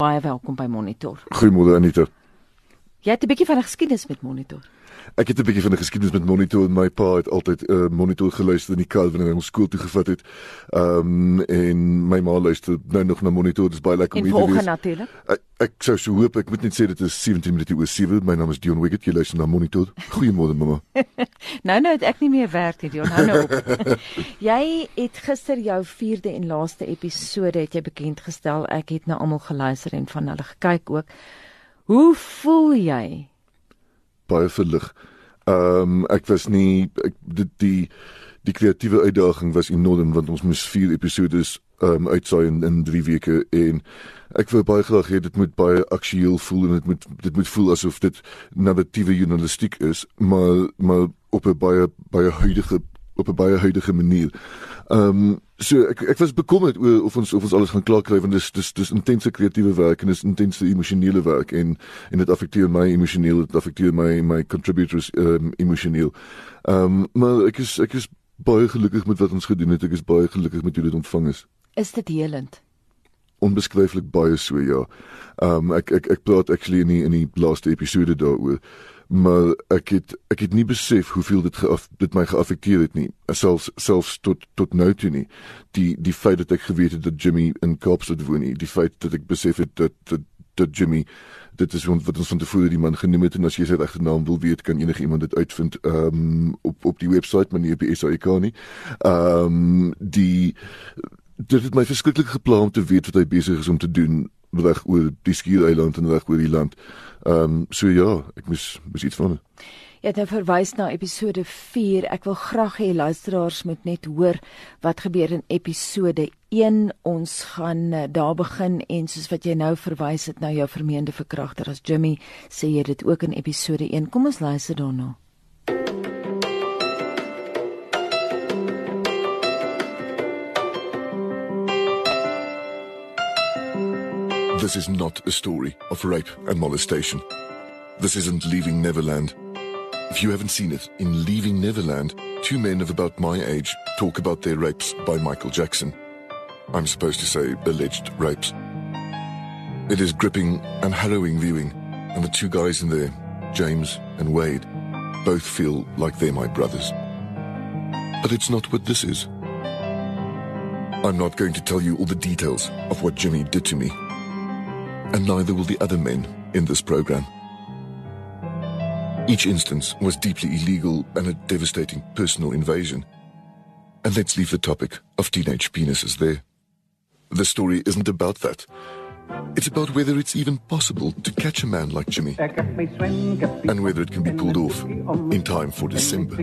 Baie welkom by Monitor. Goeiemôre Anita. Jy het 'n bietjie van 'n geskiedenis met Monitor. Ek het 'n bietjie van 'n geskiedenis met Monitor en my pa het altyd 'n uh, Monitor geluister in die kar wanneer hy ons skool toe gevat het. Ehm um, en my ma luister nou nog na Monitor, dit is baie lekker om hier te wees. Natuurlik. Ek, ek sou so hoop ek moet net sê dit is 17 minute oor 7. My naam is Dion Wiggett. Jy luister na Monitor. Goeiemôre mamma. nou nou het ek nie meer werk hier Dion. Hou nou op. jy het gister jou 4de en laaste episode het jy bekend gestel. Ek het na almal geluister en van hulle gekyk ook. Hoe voel jy? Baie verlig. Ehm um, ek was nie ek die die, die kreatiewe uitdaging was enorm want ons moes 4 episode ehm um, uitsaai in, in 3 weke en ek wou baie graag hê dit moet baie aktueel voel en dit moet dit moet voel asof dit narratiewe journalistiek is, maar maar op 'n baie baie huidige op 'n baie huidige manier. Ehm um, so ek ek was bekommerd oor of ons of ons alles gaan klaar kry want dis dis dis intense kreatiewe werk en dis intense emosionele werk en en dit affekteer my emosioneel dit affekteer my my contributors ehm um, emosioneel. Ehm um, maar ek is ek is baie gelukkig met wat ons gedoen het. Ek is baie gelukkig met hoe dit ontvang is. Is dit helend? Onbeskryflik baie so ja. Ehm um, ek ek ek praat actually in die, in die laaste episode daaroor maar ek het ek het nie besef hoeveel dit geaf, dit my geaffekteer het nie selfs selfs tot tot nou toe nie. Die die feit dat ek geweet het dat Jimmy in Kaapstad woon nie die feit dat ek besef het dat dat, dat Jimmy dit is wat ons van tevore die man genoem het en as jy sy regte naam wil weet kan enige iemand dit uitvind um, op op die webwerf maar nie op die SAK nie. Ehm um, die dit het my verskriklik geplan om te weet wat hy besig is om te doen reg oor die skiereiland en reg oor die land Ehm um, so ja, ek moes moes iets van. Jy het nou verwys na episode 4. Ek wil graag hê luisteraars moet net hoor wat gebeur in episode 1. Ons gaan uh, daar begin en soos wat jy nou verwys het na jou vermeende verkragter as Jimmy, sê jy dit ook in episode 1. Kom ons luister daarna. This is not a story of rape and molestation. This isn't Leaving Neverland. If you haven't seen it, in Leaving Neverland, two men of about my age talk about their rapes by Michael Jackson. I'm supposed to say alleged rapes. It is gripping and harrowing viewing, and the two guys in there, James and Wade, both feel like they're my brothers. But it's not what this is. I'm not going to tell you all the details of what Jimmy did to me and neither will the other men in this program. Each instance was deeply illegal and a devastating personal invasion. And let's leave the topic of teenage penises there. The story isn't about that. It's about whether it's even possible to catch a man like Jimmy and whether it can be pulled off in time for December.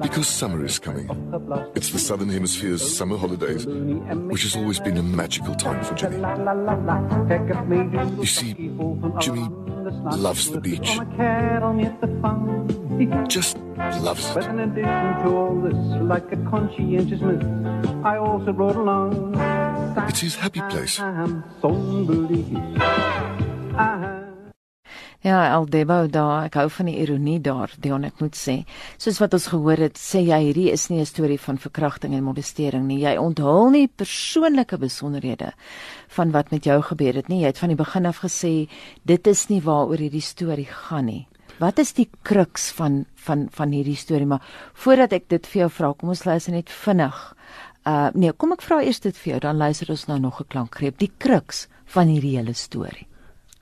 Because summer is coming. It's the Southern Hemisphere's summer holidays, which has always been a magical time for Jimmy. You see, Jimmy loves the beach. Just loves it. But in addition to all this, like a conscientiousness, I also brought along. It's his happy place. Ja, Aldebo daar, ek hou van die ironie daar, Dion, ek moet sê. Soos wat ons gehoor het, sê jy hierdie is nie 'n storie van verkrachting en molestering nie. Jy onthul nie persoonlike besonderhede van wat met jou gebeur het nie. Jy het van die begin af gesê dit is nie waaroor hierdie storie gaan nie. Wat is die kruks van van van hierdie storie? Maar voordat ek dit vir jou vra, kom ons luister net vinnig. Uh nee, kom ek vra eers dit vir jou, dan luister ons nou nog 'n klankgreep. Die kruks van hierdie hele storie.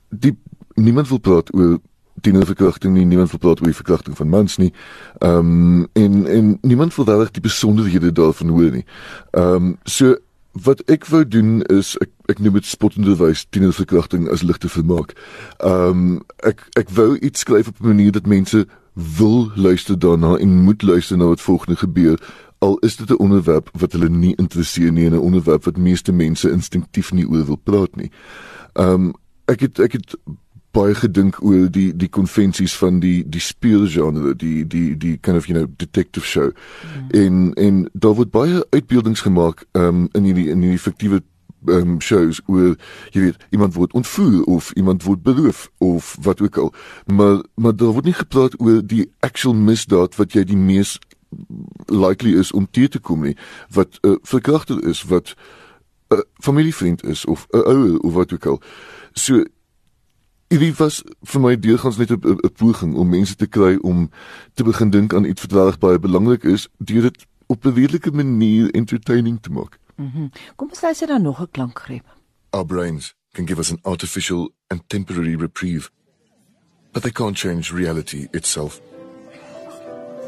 Die niemand wil praat oor tienerverkrachting nie, niemand wil praat oor die verkrachting van mans nie. Ehm um, en en niemand wil regtig die besonderhede daarvan hoor nie. Ehm um, so wat ek wou doen is ek ek noem dit spottenderwys tienerverkrachting as ligte vermaak. Ehm um, ek ek wou iets skryf op 'n manier dat mense wil luister daarna en moet luister na wat volgende gebeur al is dit 'n onderwerp wat hulle nie interesseer nie en 'n onderwerp wat meeste mense instinktief nie oor wil praat nie. Ehm um, ek het ek het baie gedink oor die die konvensies van die die speelgenre die die die kind of you know detective show mm. en en daar word baie uitbeeldings gemaak um, in hierdie in hierdie fiktiewe um, shows oor jy weet iemand word ontvoer of iemand word beroof of wat ook al maar maar daar word nie gepraat oor die actual misdaad wat jy die mees likely is om teer te kom nie wat uh, verkragter is wat 'n familievriend is of 'n ouer of wat ook al. So Hierdie was vir my deurgangs net 'n poging om mense te kry om te begin dink aan iets wat reg baie belangrik is deur dit op 'n redelike manier entertaining te maak. Mm Kom ons luister dan nog 'n klankgreep. Our brains can give us an artificial and temporary reprieve, but they can't change reality itself.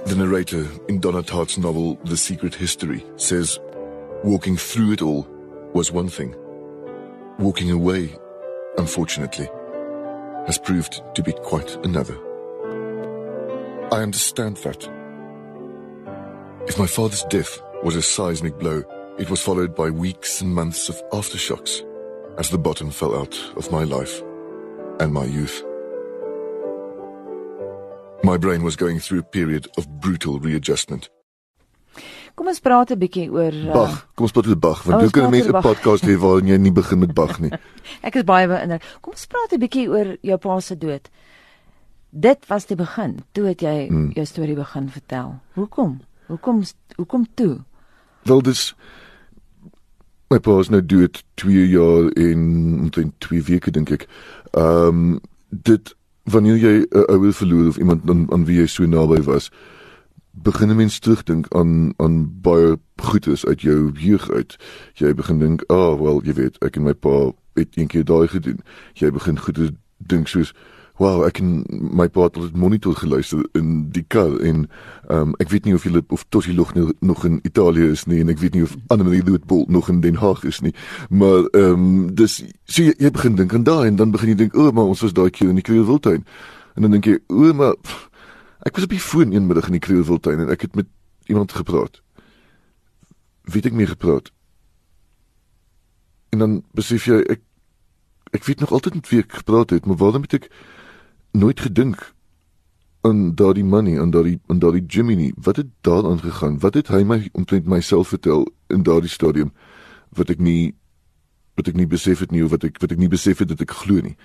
The narrator in Donna Tartt's novel The Secret History says walking through it all was one thing. Walking away, unfortunately, has proved to be quite another. I understand that. If my father's death was a seismic blow, it was followed by weeks and months of aftershocks as the bottom fell out of my life and my youth. My brain was going through a period of brutal readjustment. Kom ons praat 'n bietjie oor uh, Bach. Kom ons praat oor Bach, want hoe kan mense 'n podcast hê waarin jy nie begin met Bach nie? Ek is baie beïndruk. Kom ons praat 'n bietjie oor jou pa se dood. Dit was die begin. Toe het jy hmm. jou storie begin vertel. Hoekom? Hoekom hoekom toe? Wel dis my pa is nou dood 2 jaar in omtrent 2 weke dink ek. Ehm um, dit wanneer jy 'n uh, ouer verloor of iemand aan, aan wie jy so naby was, begin 'n mens terugdink aan aan baie goedes uit jou jeug uit. Jy begin dink, "Ag, oh, wel, jy weet, ek en my pa het eendag daai gedoen." Jy begin goedes dink soos Wow, ek en my pa het op monitor geluister in die kar en ehm um, ek weet nie of julle of Tossie nog nog in Italië is nie en ek weet nie of Annelie Lootbol nog in Den Haag is nie. Maar ehm um, dis so jy, jy begin dink aan daai en dan begin jy dink, "O, oh, maar ons was daai keer in die Kreeuwiltuin." En dan dink jy, "O, oh, maar pff, Ek was op die foon eenmiddag in die Kreeuwiltuin en ek het met iemand gepraat. Wie het ek mee gepraat? En dan besef jy ek ek weet nog altyd met wie ek gepraat het, maar waarom het ek nooit gedink aan daardie money, aan daardie aan daardie Jimmy nie? Wat het daar aangegaan? Wat het hy my omtrent myself vertel in daardie stadium wat ek nie wat ek nie besef het nie of wat ek wat ek nie besef het dat ek glo nie.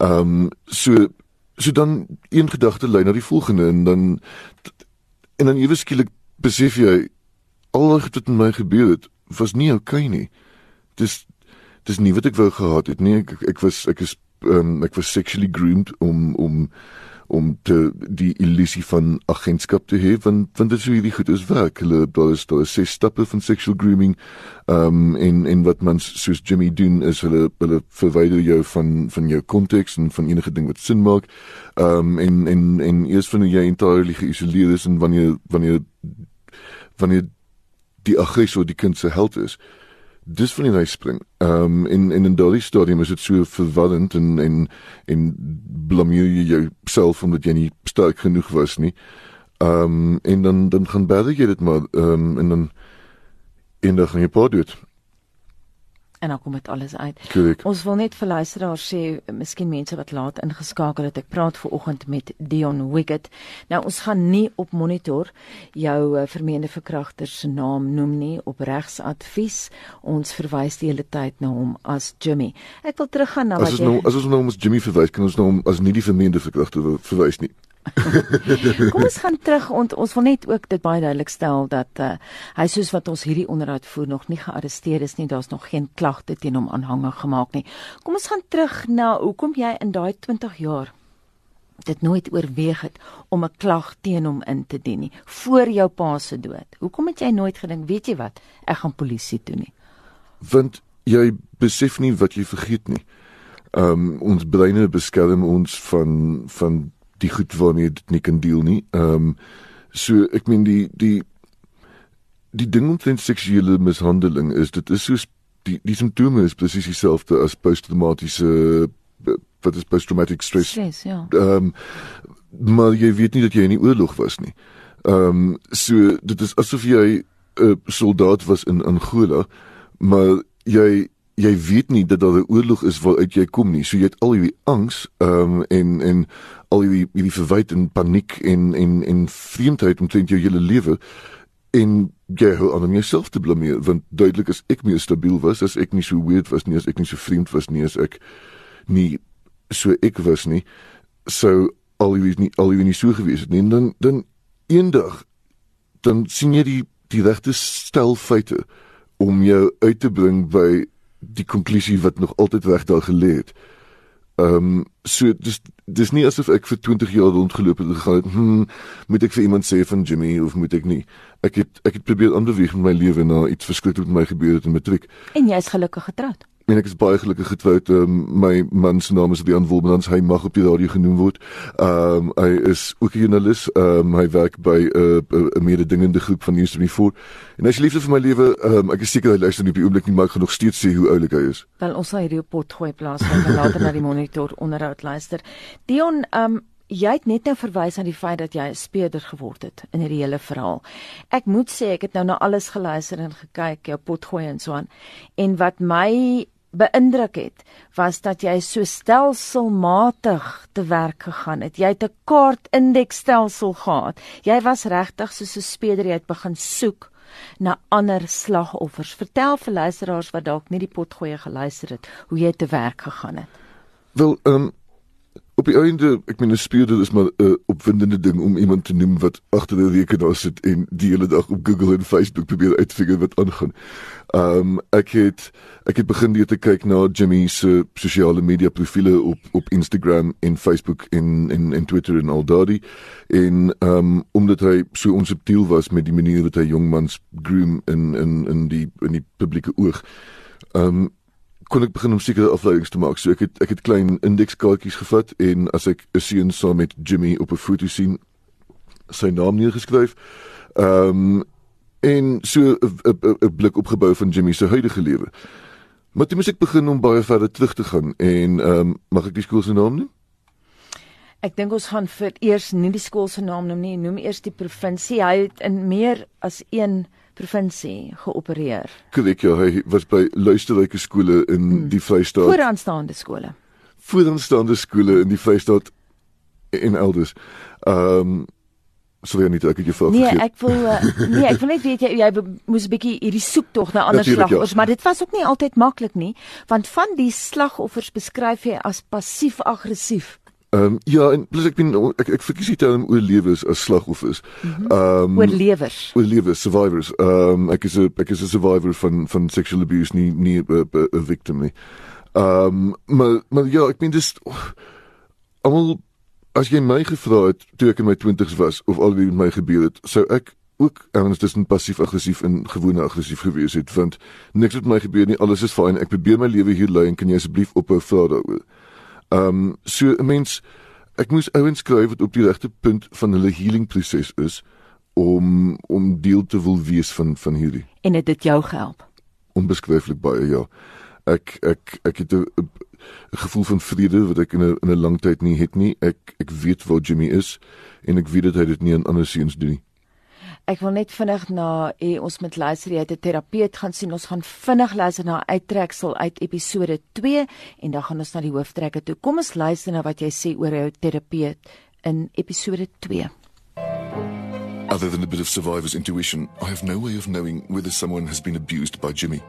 Ehm um, so so dan een gedagte lei na die volgende en dan en dan ewe skielik besef jy al wat met my gebeur het was nie oukei okay nie. Dis dis nie wat ek wou gehad het nie. Ek ek was ek is um, ek was sexually groomed om om om te die illusie van agentskap te hê want want dit is hoe hierdie goed is werk. Hulle daar is daar is ses stappe van sexual grooming. Ehm um, en en wat mens soos Jimmy doen is hulle hulle verwyder jou van van jou konteks en van enige ding wat sin maak. Ehm um, en en en eers wanneer jy entirely geïsoleer is en wanneer wanneer wanneer die aggressor die kind se held is dis van die huis spring. Ehm um, in in 'n daardie stadium is dit so verwarrend en en en blameer jy jouself omdat jy nie sterk genoeg was nie. Ehm um, en dan dan gaan baie jy dit maar ehm um, en dan en dan gaan jy pa doen en dan kom dit alles uit. Correct. Ons wil net vir luisteraars sê, miskien mense wat laat ingeskakel het, ek praat ver oggend met Dion Wicket. Nou ons gaan nie op monitor jou uh, vermeende verkragter se naam noem nie op regsadvies. Ons verwys die hele tyd na hom as Jimmy. Ek wil teruggaan na wat jy As ons nou as ons nou ons Jimmy verwys, kan ons nou as nie die vermeende verkragter verwys nie. Kom ons gaan terug ont, ons wil net ook dit baie duidelik stel dat uh, hy soos wat ons hierdie onderhoud voer nog nie gearresteer is nie, daar's nog geen klagte teen hom aanhangig gemaak nie. Kom ons gaan terug na hoekom jy in daai 20 jaar dit nooit oorweeg het om 'n klag teen hom in te dien nie voor jou pa se dood. Hoekom het jy nooit gedink, weet jy wat, ek gaan polisie toe nie? Want jy besef nie wat jy vergeet nie. Ehm um, ons breine beskerm ons van van die goed waarmee dit nie kan deel nie. Ehm um, so ek meen die die die ding met seksuele mishandeling is dit is so die die simptome is presies dieselfde as posttraumatiese wat is posttraumatic stress. Stress, ja. Ehm um, maar jy weet nie dat jy in die oorlog was nie. Ehm um, so dit is asof jy 'n uh, soldaat was in Angola, maar jy jy weet nie dat daar 'n oorlog is waaruit jy kom nie. So jy het al hierdie angs ehm um, en en al hierdie hierdie verwyte en paniek en en en vreemdheid omtrent jou hele lewe en jy hou aan om jouself te blameer want duidelik is ek meer stabiel was as ek nie so weird was nie as ek nie so vreemd was nie as ek nie so ek was nie. So al hierdie nie al hierdie nie so gewees het nie. En dan dan eendag dan sien jy die die regte stel feite om jou uit te bring by die konklusie wat nog altyd reg daar gelê het. Ehm um, so dis dis nie asof ek vir 20 jaar rondgeloop het en gegaan het, hm, moet ek vir iemand sê van Jimmy of moet ek nie? Ek het ek het probeer aanbeweeg met my lewe na iets verskriklik met my gebeur het in matriek. En jy's gelukkig getroud en ek is baie gelukkig getroud. Um, my man se naam is Leon Wolmans. Hy mag op die radio genoem word. Ehm um, hy is ook 'n joernalis. Ehm um, hy werk by 'n uh, mededingende groep van News24. En hy is liefde vir my lewe. Ehm um, ek is seker hy luister nie op die oomblik nie, maar ek gaan nog steeds sê hoe oulik hy is. Wel ons sal hierdie pot gooi plaas en later na die monitor onderhoud luister. Dion, ehm um, Jy het net nou verwys aan die feit dat jy 'n speurder geword het in hierdie hele verhaal. Ek moet sê ek het nou na alles geluister en gekyk, jou potgooi en so aan. En wat my beïndruk het, was dat jy so stelselmatig te werk gegaan het. Jy het 'n kaartindeksstelsel gehad. Jy was regtig soos 'n speeder jy het begin soek na ander slagoffers. Vertel vir luisteraars wat dalk nie die potgoeie geluister het, hoe jy te werk gegaan het. Wel, ehm um, op die einde, ek meen 'n speurder is maar 'n uh, opwindende ding om iemand te noem wat agter 'n rekenaar sit en die hele dag op Google en Facebook probeer uitfigure wat aangaan. Ehm um, ek het ek het begin weer te kyk na Jimmy se sosiale media profile op op Instagram en Facebook en en en Twitter en al daardie en ehm um, omdat hy so onsubtiel was met die manier wat hy jongmans groom in in in die in die publieke oog. Ehm um, kon ek begin om sekere afleidings te maak. So ek het ek het klein indekskaartjies gevat en as ek 'n seun saam met Jimmy op 'n foto sien, sy naam neergeskryf. Ehm um, en so 'n blik opgebou van Jimmy se huidige lewe. Maar toe moet ek begin om baie verder terug te gaan en ehm um, mag ek die skool se naam noem? Ek dink ons gaan vir eers nie die skool se naam noem nie, noem eers die provinsie. Hy het in meer as een provinsie geopereer. Korrek, ja, hy was by luisterryke skole in hmm. die Vrystaat. Vooraanstaande skole. Vooraanstaande skole in die Vrystaat en elders. Ehm um, Sorry net ek het jou vraag nee, vergeet. Nee, ek wil uh, nee, ek wil net weet jy jy moes 'n bietjie hierdie soek tog na ander slagoffers, ja. maar dit was ook nie altyd maklik nie, want van die slagoffers beskryf jy as passief-aggressief. Ehm um, ja, en plus ek ben ek ek verkies die term oorlewers as slagoffers. Mhm. Ehm um, oorlewers. Oorlewers, survivors. Ehm um, ek is 'n ek is 'n survivor van van sexual abuse nie nie 'n victim nie. Ehm um, maar maar ja, ek ben dis oh, almal as jy my gevra het toe ek in my 20's was of al wie met my gebeur het, sou ek ook erns tussen passief aggressief en gewone aggressief gewees het want niks het my gebeur nie, alles is fyn. Ek probeer my lewe hier lei en kan jy asseblief ophou vra daaroor? Ehm um, so 'n mens ek moes ouens skryf wat op die regte punt van hulle healing proses is om om deel te wil wees van van hierdie. En het dit jou gehelp? Onbeskryflik baie ja. Ek ek ek het 'n gevoel van vrede wat ek in 'n in 'n lang tyd nie het nie. Ek ek weet waar Jimmy is en ek weet dat hy dit nie aan ander seuns doen nie. Ek wil net vinnig na hê ons met luister jy het 'n terapeut gaan sien. Ons gaan vinnig luister na uittreksel uit episode 2 en dan gaan ons na die hooftrekke toe. Kom ons luister na wat jy sê oor jou terapeut in episode 2. Other than a bit of survivor's intuition, I have no way of knowing whether someone has been abused by Jimmy.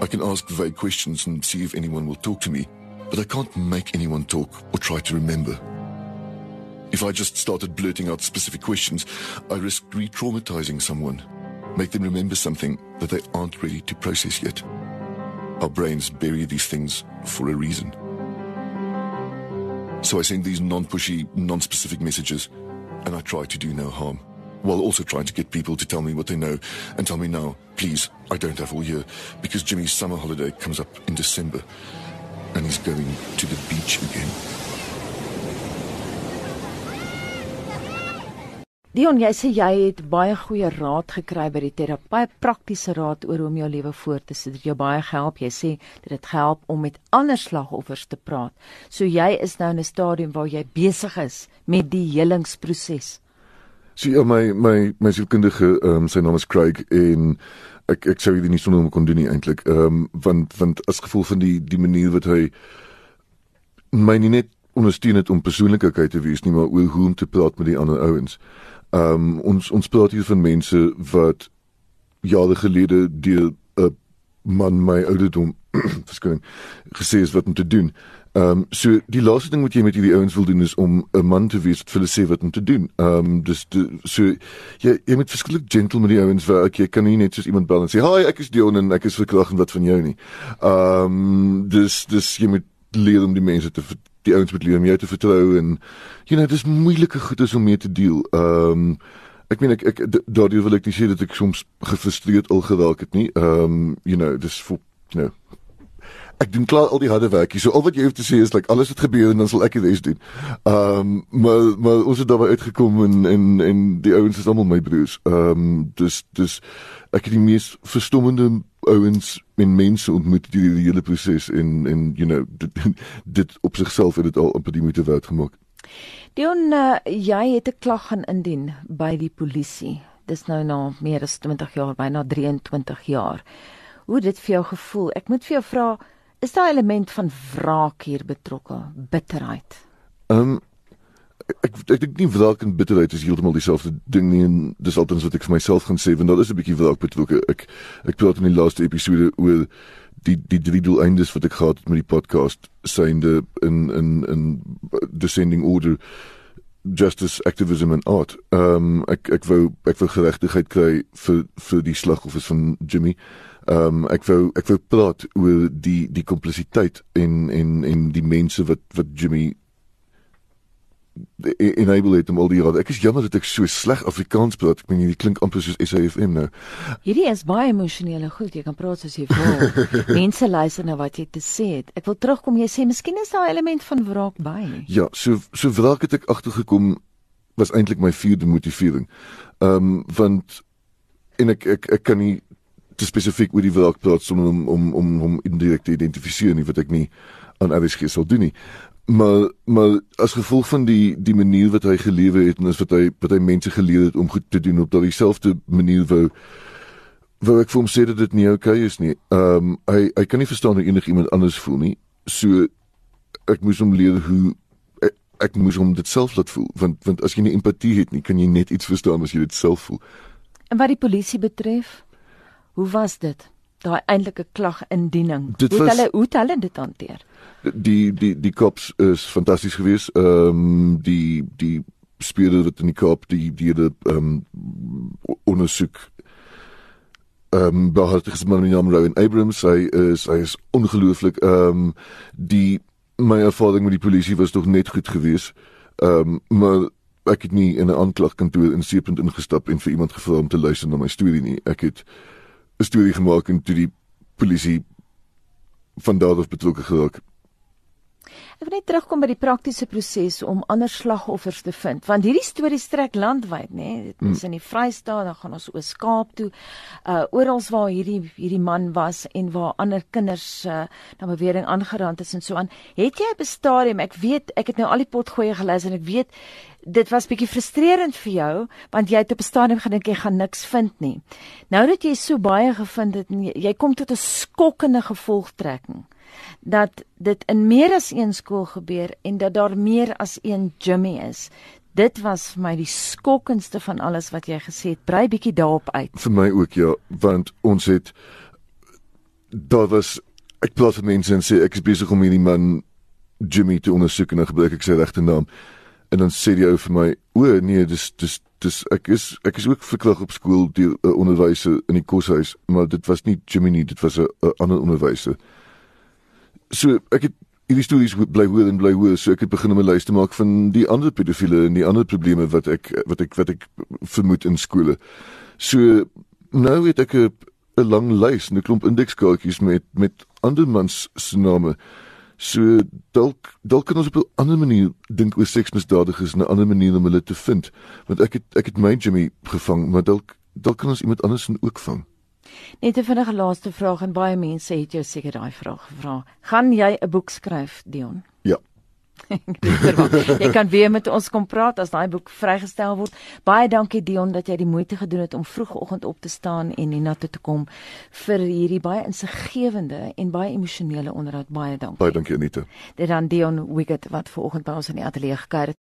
I can ask vague questions and see if anyone will talk to me, but I can't make anyone talk or try to remember. If I just started blurting out specific questions, I risk re traumatizing someone, make them remember something that they aren't ready to process yet. Our brains bury these things for a reason. So I send these non pushy, non specific messages, and I try to do no harm, while also trying to get people to tell me what they know and tell me now, please, I don't have all year, because Jimmy's summer holiday comes up in December, and he's going to the beach again. Dion, jy sê jy het baie goeie raad gekry by die terapeut, praktiese raad oor hoe om jou lewe voort te sit. Dit jou baie gehelp. Jy sê dit het gehelp om met ander slagoffers te praat. So jy is nou in 'n stadium waar jy besig is met die helingsproses. So ja, my my my sielkundige, ehm um, sy naam is Craig en ek ek sou dit nie sonder hom kon doen nie eintlik. Ehm um, want want as gevolg van die die manier wat hy my nie net ondersteun het om persoonlikheid te wees nie, maar oor hoe om te praat met die ander ouens. Ehm um, ons ons praat hier van mense wat jare gelede deur 'n man my ouderdom verskoning gesê is wat om te doen Ehm um, so die laaste ding wat jy met hierdie ouens wil doen is om 'n man te wees wat vir hulle sê wat om te doen. Ehm um, dis de, so jy jy moet verskillik gentle met die ouens werk. Jy kan nie net soos iemand bel en sê, "Hi, ek is Dion en ek is verkragt en wat van jou nie." Ehm um, dis dis jy moet leer om die mense te die ouens moet leer om jou te vertrou en you know, dis moeilike goed is om mee te deel. Ehm um, ek meen ek ek daardie wil ek nie sê dat ek soms gefrustreerd al geraak het nie. Ehm um, you know, dis vir you know ek doen klaar al die harde werk. So al wat jy hoef te sê is like alles wat gebeur en dan sal ek dit eens doen. Ehm um, maar maar ons het daarby uitgekom en en en die ouens is almal my broers. Ehm um, dis dis ek het die mees verstommende ouens en mense ontmoet die, die hele proses en en you know dit, dit op sigself het dit al op die moeite werd gemaak. Dion, uh, jy het 'n klag gaan indien by die polisie. Dis nou na meer as 20 jaar, byna 23 jaar. Hoe dit vir jou gevoel? Ek moet vir jou vra, is daar 'n element van wraak hier betrokke, bitterheid? Ehm um, ek ek dink nie wraak en bitterheid is heeltemal dieselfde ding nie en dis altens wat ek vir myself gaan sê want daar is 'n bietjie wraak betrokke. Ek ek praat in die laaste episode oor die die drie doeleindes wat ek gehad het met die podcast synde in in in descending order justice activism and art. Ehm um, ek ek wou ek wou geregtigheid kry vir vir die slagoffers van Jimmy. Ehm um, ek wou ek wou praat oor die die kompleksiteit en en en die mense wat wat Jimmy enable het om al die jare. Ek is jammer dat ek so sleg Afrikaans praat. Ek meen hierdie klink amper soos SAFM nou. Hierdie is baie emosionele goed. Jy kan praat soos jy wil. Mense luister na wat jy te sê het. Ek wil terugkom. Jy sê miskien is daar 'n element van wraak by. Ja, so so wraak het ek agtergekom was eintlik my vierde motivering. Ehm um, want en ek ek ek kan nie te spesifiek oor die wraak praat sonder om om om hom indirek te identifiseer nie wat ek nie aan RSG sal doen nie. Maar maar as gevolg van die die manier wat hy gelewe het en as wat hy wat hy mense geleer het om goed te doen op daardie selfde manier wou wou ek vir hom sê dat dit nie oukei okay is nie. Ehm um, hy hy kan nie verstaan hoe enigiemand anders voel nie. So ek moes hom leer hoe ek, ek moes hom dit self laat voel want want as jy nie empatie het nie, kan jy net iets verstaan as jy dit self voel. En wat die polisie betref, Hoe was dit? Daai eintlike klag indiening. Dit hoe was, hulle hoe hulle dit hanteer? Die die die kops is fantasties geweest. Ehm um, die die speler wat in die kop die die die ehm um, ondersoek ehm um, behartig is man naam Rowan Abrams. Hy is hy is ongelooflik. Ehm um, die my ervaring met die polisie was tog net goed geweest. Ehm um, maar ek het nie in 'n aanklagkantoor in Seepunt ingestap en vir iemand gevra om te luister na my storie nie. Ek het 'n storie gemaak en toe die polisie van daar af betrokke geraak. Ek wil net terugkom by die praktiese proses om ander slagoffers te vind, want hierdie storie strek landwyd, nê? Dit is hmm. in die Vrystaat, dan gaan ons oor Kaap toe. Uh oral waar hierdie hierdie man was en waar ander kinders uh na bewering aangeraan is en so aan. Het jy 'n stadium, ek weet, ek het nou al die potgoeie gelees en ek weet dit was bietjie frustrerend vir jou want jy het op 'n stadium gedink jy gaan niks vind nie. Nou dat jy so baie gevind het, jy, jy kom tot 'n skokkende gevolgtrekking dat dit in meer as een skool gebeur en dat daar meer as een Jimmy is. Dit was vir my die skokkendste van alles wat jy gesê het. Brei bietjie daarop uit. Vir my ook ja, want ons het daar was ek praat met mense en sê ek is besig om hierdie man Jimmy te ondersoek en dan gebruik ek sy regte naam. En dan sê die ou vir my, "O nee, dis dis dis ek is ek is ook verklag op skool die uh, onderwyser in die koshuis, maar dit was nie Jimmy nie, dit was 'n ander onderwyser." So ek het hierdie stories bly hoor en bly hoor, so ek het begin om 'n lys te maak van die ander pedofiele en die ander probleme wat ek wat ek wat ek vermoed in skole. So nou het ek 'n 'n lang lys, 'n klomp indekskaartjies met met ander mans se name. So dalk dalk kan ons op 'n ander manier dink oor seksmisdadigers, 'n ander manier om hulle te vind. Want ek het ek het my Jimmy gevang, maar dalk dalk kan ons iemand anders ook vang. Net 'n vinnige laaste vraag en baie mense het jou seker daai vraag gevra. Gaan jy 'n boek skryf, Dion? Ja. jy kan weer met ons kom praat as daai boek vrygestel word. Baie dankie Dion dat jy die moeite gedoen het om vroegoggend op te staan en hiernatoe te kom vir hierdie baie insiggewende en baie emosionele onderhoud. Baie dankie. Baie dankie Anita. Dit dan Dion Wiggett wat vanoggend by ons in die ateljee gekuier het.